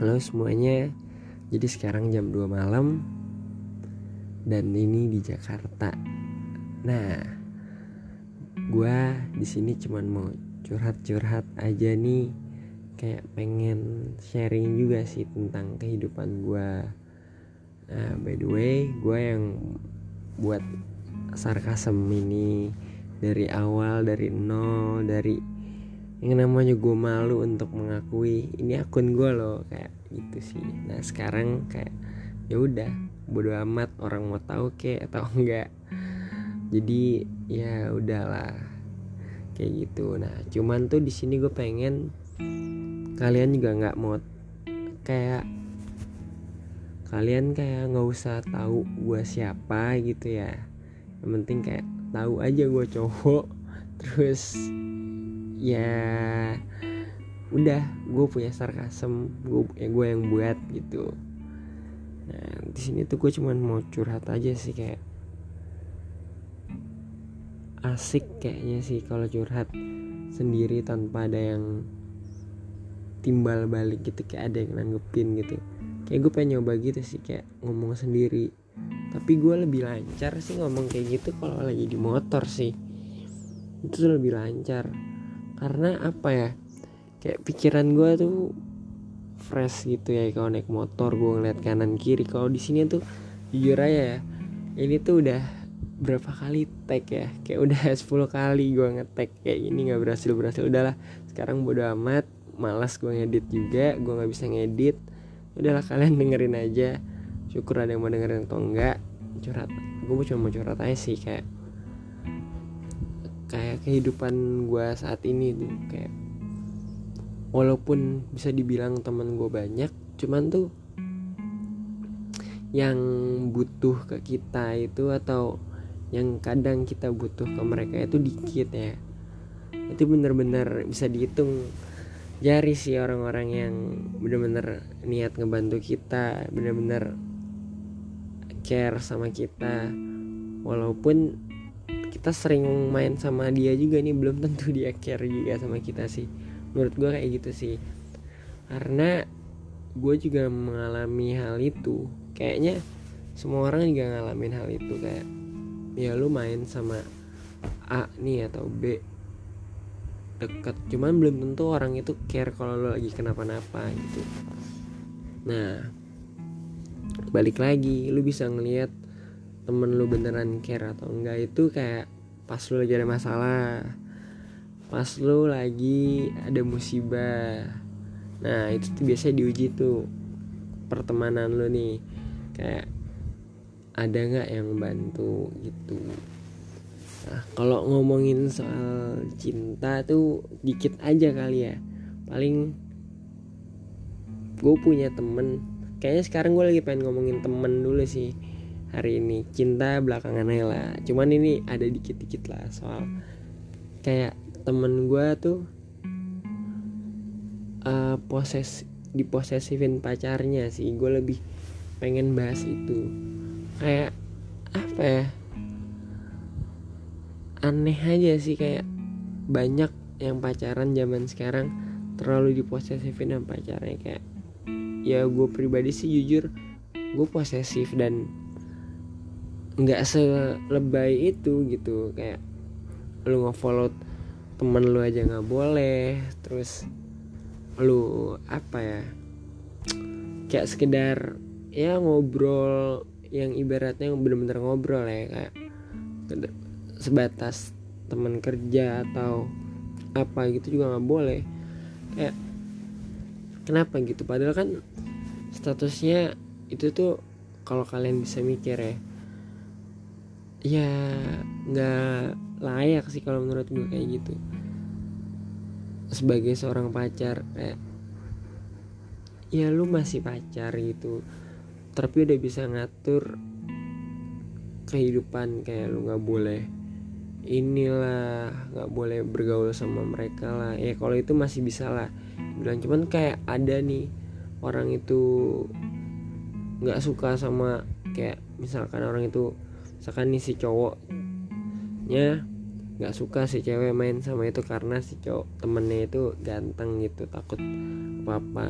Halo semuanya. Jadi sekarang jam 2 malam Dan ini di Jakarta. Nah Gua di sini cuman mau curhat-curhat aja nih. Kayak pengen sharing juga sih tentang kehidupan gua. Nah by the way Gue yang buat sarkasem ini Dari awal, dari nol, dari yang namanya gue malu untuk mengakui ini akun gue loh kayak gitu sih. Nah sekarang kayak ya udah bodo amat orang mau tahu kek atau enggak. Jadi ya udahlah kayak gitu. Nah cuman tuh di sini gue pengen kalian juga nggak mau kayak kalian kayak nggak usah tahu gue siapa gitu ya. Yang penting kayak tahu aja gue cowok terus ya udah gue punya sarkasem gue ya gue yang buat gitu. Nah di sini tuh gue cuman mau curhat aja sih kayak asik kayaknya sih kalau curhat sendiri tanpa ada yang timbal balik gitu kayak ada yang nanggepin gitu. Kayak gue pengen nyoba gitu sih kayak ngomong sendiri. Tapi gue lebih lancar sih ngomong kayak gitu kalau lagi di motor sih. Itu lebih lancar karena apa ya? Kayak pikiran gue tuh fresh gitu ya kalau naik motor gue ngeliat kanan kiri. Kalau di sini tuh jujur aja ya ini tuh udah berapa kali tag ya? Kayak udah 10 kali gue ngetek kayak gini nggak berhasil berhasil udahlah sekarang bodo amat. Malas gue ngedit juga gue nggak bisa ngedit. Udahlah kalian dengerin aja. Syukur ada yang mau dengerin atau enggak curhat. Gue cuma mau curhat aja sih kayak kayak kehidupan gue saat ini tuh kayak walaupun bisa dibilang temen gue banyak cuman tuh yang butuh ke kita itu atau yang kadang kita butuh ke mereka itu dikit ya. Itu bener-bener bisa dihitung jari sih orang-orang yang bener-bener niat ngebantu kita bener-bener care sama kita. Walaupun kita sering main sama dia juga nih belum tentu dia care juga sama kita sih. Menurut gue kayak gitu sih. Karena gue juga mengalami hal itu. Kayaknya semua orang juga ngalamin hal itu kayak ya lu main sama A nih atau B deket cuman belum tentu orang itu care kalau lu lagi kenapa-napa gitu. Nah balik lagi lu bisa ngelihat temen lu beneran care atau enggak itu kayak pas lu lagi ada masalah pas lu lagi ada musibah. Nah itu tuh biasanya diuji tuh pertemanan lu nih kayak ada nggak yang bantu gitu. Nah kalau ngomongin soal cinta tuh dikit aja kali ya. Paling gue punya temen kayaknya sekarang gue lagi pengen ngomongin temen dulu sih hari ini. Cinta belakangan lah. Cuman ini ada dikit-dikit lah soal kayak temen gue tuh uh, poses diposesifin pacarnya sih. Gue lebih pengen bahas itu. Kayak apa ya? Aneh aja sih kayak banyak yang pacaran zaman sekarang terlalu diposesifin sama pacarnya. Kayak ya gue pribadi sih jujur gue posesif dan nggak selebay itu gitu. Kayak lu ngefollow temen lu aja nggak boleh terus lu apa ya kayak sekedar ya ngobrol yang ibaratnya bener-bener ngobrol ya kayak sebatas teman kerja atau apa gitu juga nggak boleh. Kayak kenapa gitu? Padahal kan statusnya itu tuh kalau kalian bisa mikir ya ya nggak layak sih kalau menurut gue kayak gitu. Sebagai seorang pacar kayak ya lu masih pacar gitu tapi udah bisa ngatur kehidupan kayak lu nggak boleh inilah nggak boleh bergaul sama mereka lah. Ya kalau itu masih bisa lah bilang. Cuman kayak ada nih orang itu nggak suka sama kayak misalkan orang itu misalkan nih si cowoknya nggak suka si cewek main sama itu karena si cowok temennya itu ganteng gitu takut apa apa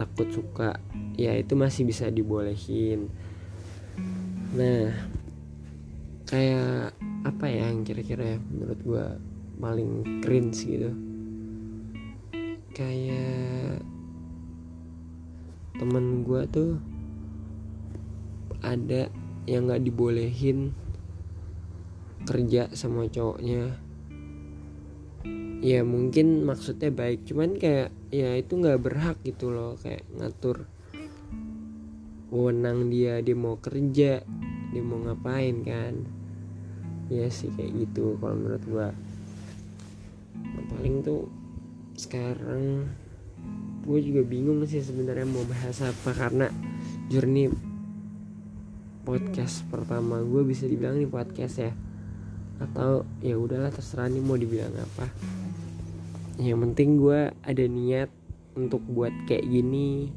takut suka ya itu masih bisa dibolehin. Nah kayak apa ya yang kira-kira ya menurut gue paling cringe gitu? Kayak temen gue tuh ada yang nggak dibolehin kerja sama cowoknya. Ya mungkin maksudnya baik cuman kayak ya itu nggak berhak gitu loh kayak ngatur wewenang dia dia mau kerja dia mau ngapain kan. Ya sih kayak gitu kalau menurut gua. Nah, paling tuh sekarang gue juga bingung sih sebenarnya mau bahas apa karena journey podcast pertama gue bisa dibilang nih podcast ya. Atau ya udahlah terserah nih mau dibilang apa. Yang penting gue ada niat untuk buat kayak gini.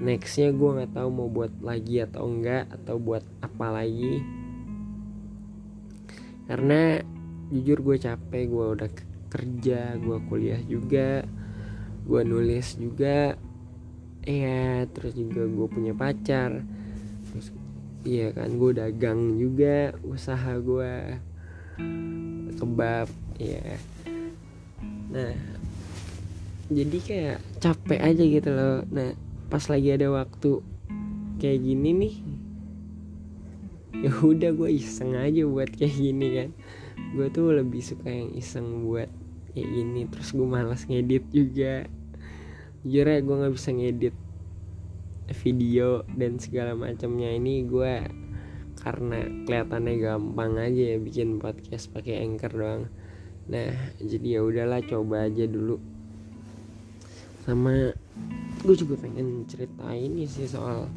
Nextnya gue nggak tahu mau buat lagi atau enggak atau buat apa lagi. Karena jujur gue capek gue udah kerja gue kuliah juga gue nulis juga. Ya terus juga gue punya pacar. Terus iya kan gue dagang juga usaha gue kebab ya nah jadi kayak capek aja gitu loh. Nah pas lagi ada waktu kayak gini nih ya udah gue iseng aja buat kayak gini kan. Gue tuh lebih suka yang iseng buat kayak gini terus gue malas ngedit juga. Jujur ya gue nggak bisa ngedit video dan segala macamnya. Ini gue karena kelihatannya gampang aja ya bikin podcast pakai anchor doang. Nah jadi ya udahlah coba aja dulu. Sama gue juga pengen ceritain ini sih soal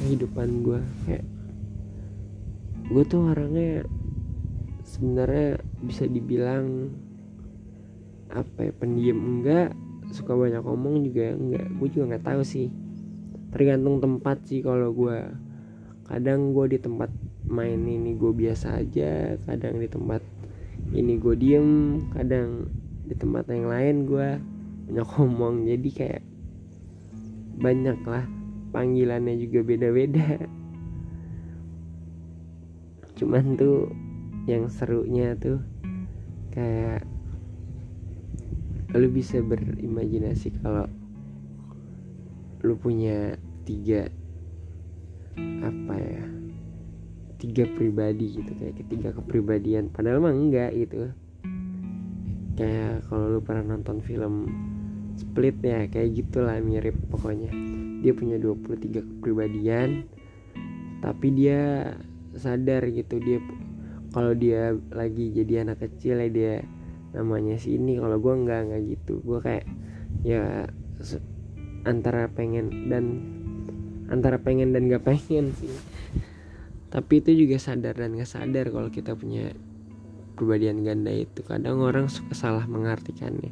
kehidupan gue kayak gue tuh orangnya sebenarnya bisa dibilang apa ya pendiam enggak suka banyak ngomong juga enggak. Gue juga nggak tahu sih tergantung tempat sih kalau gue kadang gue di tempat main ini gue biasa aja kadang di tempat ini gue diem kadang di tempat yang lain gue banyak ngomong. Jadi kayak banyak lah panggilannya juga beda-beda. Cuman tuh yang serunya tuh kayak lu bisa berimajinasi kalau lu punya tiga apa ya tiga pribadi gitu kayak ketiga kepribadian. Padahal mah enggak gitu. Kayak kalau lu pernah nonton film Split ya kayak gitulah mirip pokoknya. Dia punya 23 kepribadian tapi dia sadar gitu dia kalau dia lagi jadi anak kecil ya dia namanya si ini. Kalau gue nggak nggak gitu. Gue kayak ya antara pengen dan antara pengen dan gak pengen sih. Tapi itu juga sadar dan gak sadar kalau kita punya perbedaan ganda itu. Kadang orang suka salah mengartikannya.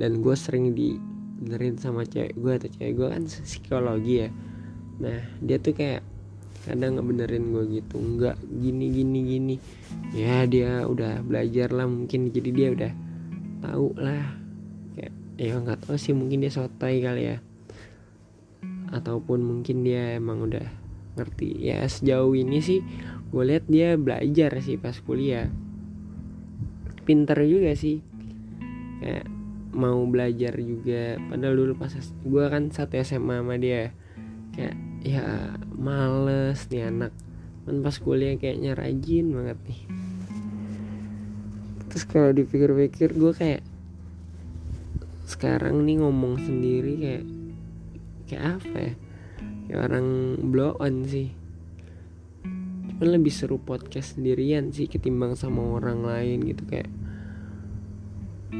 Dan gue sering dibenerin sama cewek gue atau cewek gue kan psikologi ya. Nah dia tuh kayak kadang ngebenerin gue gitu nggak gini gini gini. Ya dia udah belajar lah mungkin. Jadi dia udah tahu lah. Kayak ya nggak tahu sih mungkin dia sotai kali ya ataupun mungkin dia emang udah ngerti. Ya sejauh ini sih gue lihat dia belajar sih pas kuliah. Pinter juga sih. Kayak mau belajar juga. Padahal dulu pas gue kan satu SMA sama dia. Kayak ya males nih anak. Kan pas kuliah kayaknya rajin banget nih. Terus kalau dipikir-pikir gue kayak sekarang nih ngomong sendiri kayak kayak apa ya? Kayak orang blow on sih. Cuman lebih seru podcast sendirian sih ketimbang sama orang lain gitu kayak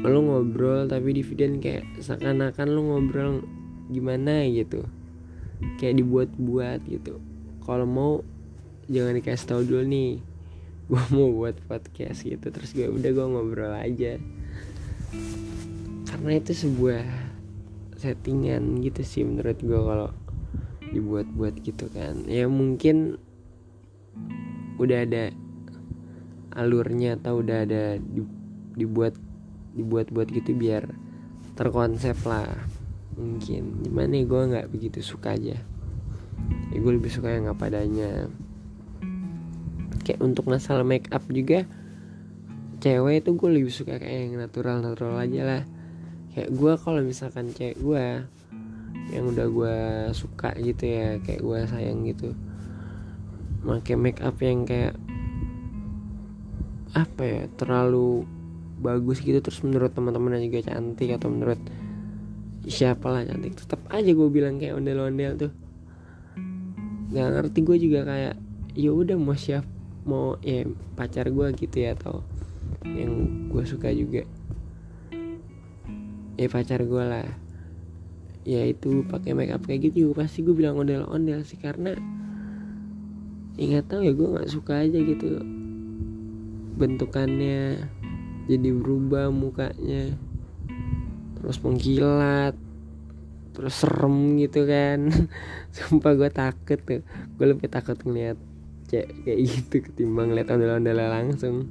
lo ngobrol tapi di video kayak seakan-akan lo ngobrol gimana gitu. Kayak dibuat-buat gitu. Kalau mau jangan dikasih tau dulu nih gue mau buat podcast gitu. Terus gue udah gue ngobrol aja. Karena itu sebuah settingan gitu sih menurut gue kalau dibuat-buat gitu kan. Ya mungkin udah ada alurnya atau udah ada dibuat dibuat-buat gitu biar terkonsep lah mungkin. Gimana ya gue nggak begitu suka aja. Ya gue lebih suka yang apa adanya. Kayak untuk masalah make up juga cewek itu gue lebih suka kayak yang natural natural aja lah kayak gue kalau misalkan cewek gue yang udah gue suka gitu ya kayak gue sayang gitu. Pakai make up yang kayak apa ya terlalu bagus gitu terus menurut teman-teman juga cantik atau menurut siapa lah cantik tetap aja gue bilang kayak ondel-ondel tuh. Nggak ngerti gue juga kayak ya udah mau siap mau ya pacar gue gitu ya atau yang gue suka juga ya pacar gue lah. Ya itu pakai make up kayak gitu pasti gue bilang ondel-ondel sih karena ingat tahu ya gue nggak suka aja gitu bentukannya jadi berubah mukanya terus mengkilat terus serem gitu kan. Sumpah gue takut tuh gue lebih takut ngeliat cek kayak gitu ketimbang lihat ondel-ondel langsung.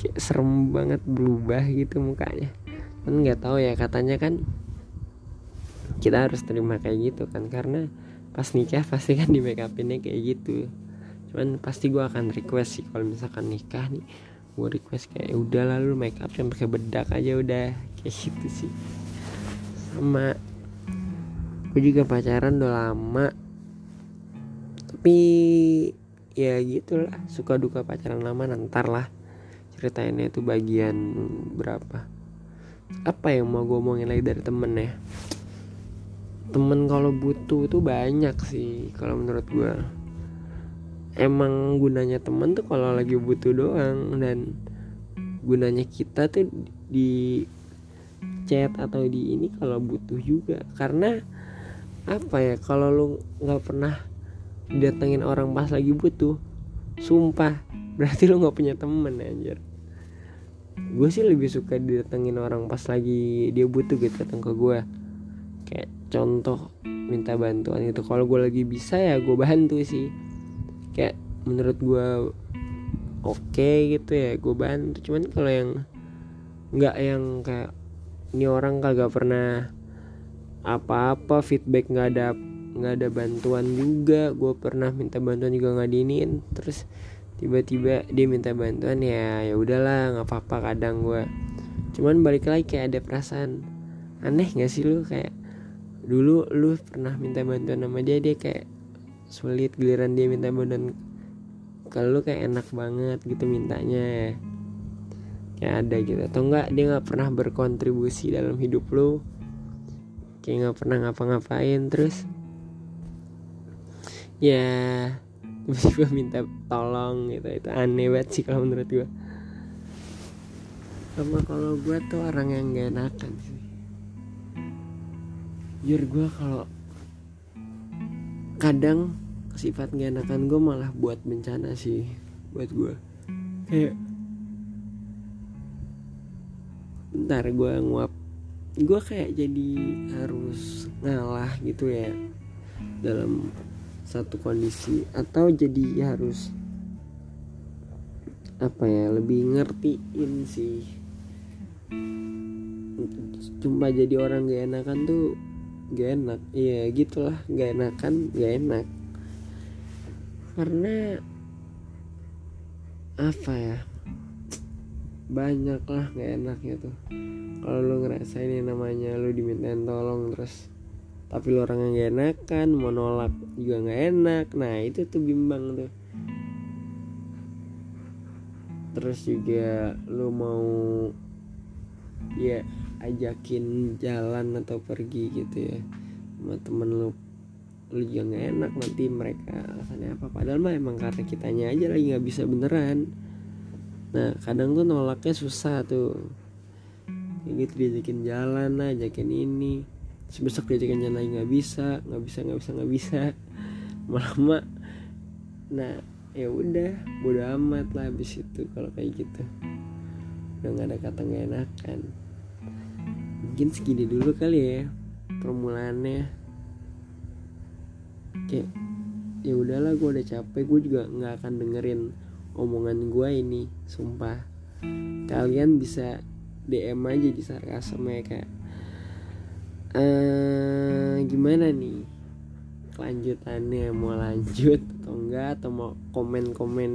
Kayak serem banget berubah gitu mukanya kan nggak tahu ya katanya kan kita harus terima kayak gitu kan. Karena pas nikah pasti kan di make upinnya kayak gitu. Cuman pasti gue akan request sih kalau misalkan nikah nih gue request kayak udah lalu make up yang pakai bedak aja udah. Kayak gitu sih. Sama gue juga pacaran udah lama. Tapi ya gitulah suka duka pacaran lama nantar lah ceritainnya itu bagian berapa apa yang mau gue omongin lagi dari temen ya? Temen kalau butuh itu banyak sih kalau menurut gue emang gunanya temen tuh kalau lagi butuh doang dan gunanya kita tuh di chat atau di ini kalau butuh juga. Karena apa ya kalau lu nggak pernah datengin orang pas lagi butuh sumpah berarti lu nggak punya temen anjir gue sih lebih suka didatengin orang pas lagi dia butuh gitu datang ke gue kayak contoh minta bantuan gitu. Kalau gue lagi bisa ya gue bantu sih. Kayak menurut gue oke okay gitu ya gue bantu. Cuman kalau yang nggak yang kayak ini orang kagak pernah apa-apa feedback nggak ada nggak ada bantuan juga. Gue pernah minta bantuan juga nggak diinin. Terus tiba-tiba dia minta bantuan ya ya udahlah nggak apa-apa kadang gue cuman balik lagi kayak ada perasaan aneh gak sih lu? Kayak dulu lu pernah minta bantuan sama dia dia kayak sulit giliran dia minta bantuan. Kalau lu kayak enak banget gitu mintanya. Kayak ada gitu. Atau enggak dia nggak pernah berkontribusi dalam hidup lu. Kayak nggak pernah ngapa-ngapain terus ya tiba-tiba minta tolong gitu itu aneh banget sih kalau menurut gue sama kalau gue tuh orang yang gak enakan sih. Jujur gue kalau kadang sifat gak enakan gue malah buat bencana sih buat gue kayak bentar gue nguap gue kayak jadi harus ngalah gitu ya dalam satu kondisi. Atau jadi harus apa ya lebih ngertiin sih. Cuma jadi orang gak enakan tuh gak enak. Iya gitulah. Gak enakan gak enak. Karena apa ya banyak lah gak enaknya tuh. Kalau lu ngerasain yang namanya lu dimintain tolong terus tapi orang yang gak enakan mau nolak juga gak enak. Nah itu tuh bimbang tuh. Terus juga lu mau ya ajakin jalan atau pergi gitu ya. Sama temen lu lu juga gak enak nanti mereka alasannya apa. Padahal mah emang karena kitanya aja lagi nggak bisa beneran. Nah kadang tuh nolaknya susah tuh. Kayak gitu diajakin jalan lah ajakin ini besok diajakin lagi nggak bisa nggak bisa nggak bisa nggak bisa. Lama nah ya udah bodo amat lah habis itu kalau kayak gitu. Udah nggak ada kata nggak enakan. Mungkin segini dulu kali ya permulaannya. Kayak ya udahlah gue udah capek gue juga nggak akan dengerin omongan gue ini sumpah. Kalian bisa DM aja di sarkasme kayak uh, gimana nih? Kelanjutannya mau lanjut atau enggak? Atau mau komen-komen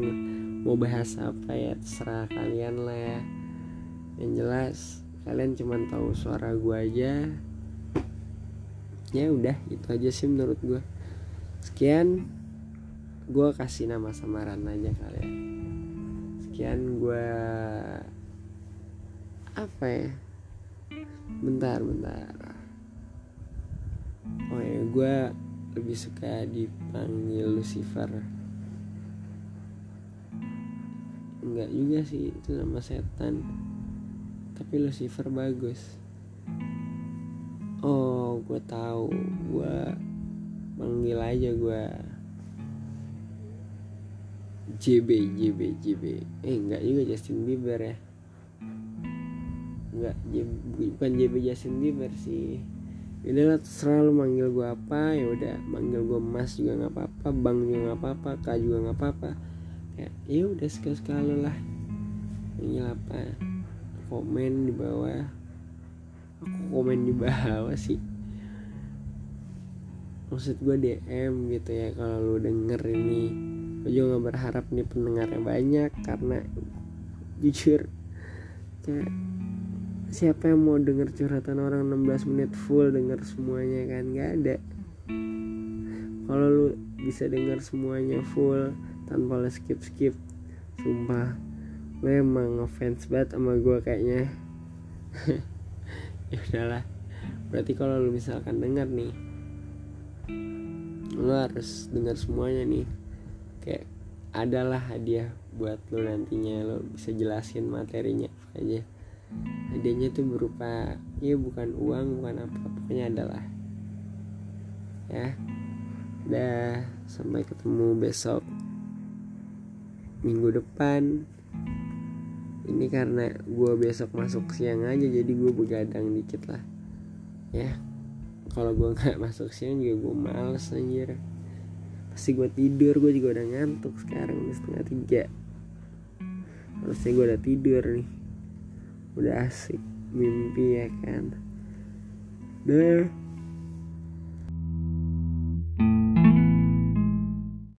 mau bahas apa ya? Terserah kalian lah ya. Yang jelas kalian cuma tahu suara gue aja. Ya udah itu aja sih menurut gue sekian. Gue kasih nama samaran aja kalian sekian gue apa ya? Bentar bentar oh ya gue lebih suka dipanggil Lucifer. Enggak juga sih itu nama setan. Tapi Lucifer bagus. Oh gue tahu. Gue panggil aja gue JB JB JB eh enggak juga Justin Bieber ya. Enggak bukan JB Justin Bieber sih Udah lah terserah lu manggil gue apa ya udah. Manggil gue Mas juga nggak apa-apa Bang juga nggak apa-apa Kak juga nggak apa-apa. Ya ya udah sekali sekali lah. Manggil apa? Komen di bawah. Aku komen di bawah sih. Maksud gue DM gitu ya kalau lu denger ini. Gue juga gak berharap nih pendengarnya banyak karena jujur kayak siapa yang mau denger curhatan orang 16 menit full denger semuanya kan? Gak ada. Kalau lu bisa denger semuanya full tanpa lu skip skip sumpah. Gue emang ngefans banget sama gue kayaknya. Ya udahlah. Berarti kalau lu misalkan denger nih lu harus dengar semuanya nih. Kayak adalah hadiah buat lo nantinya. Lo bisa jelasin materinya aja hadiahnya tuh berupa ya bukan uang bukan apa pokoknya adalah ya. Udah sampai ketemu besok minggu depan. Ini karena gue besok masuk siang aja jadi gue begadang dikit lah ya. Kalau gue nggak masuk siang juga gue males anjir. Pasti gue tidur gue juga udah ngantuk sekarang udah setengah tiga. Harusnya gue udah tidur nih udah asik mimpi ya kan? Deh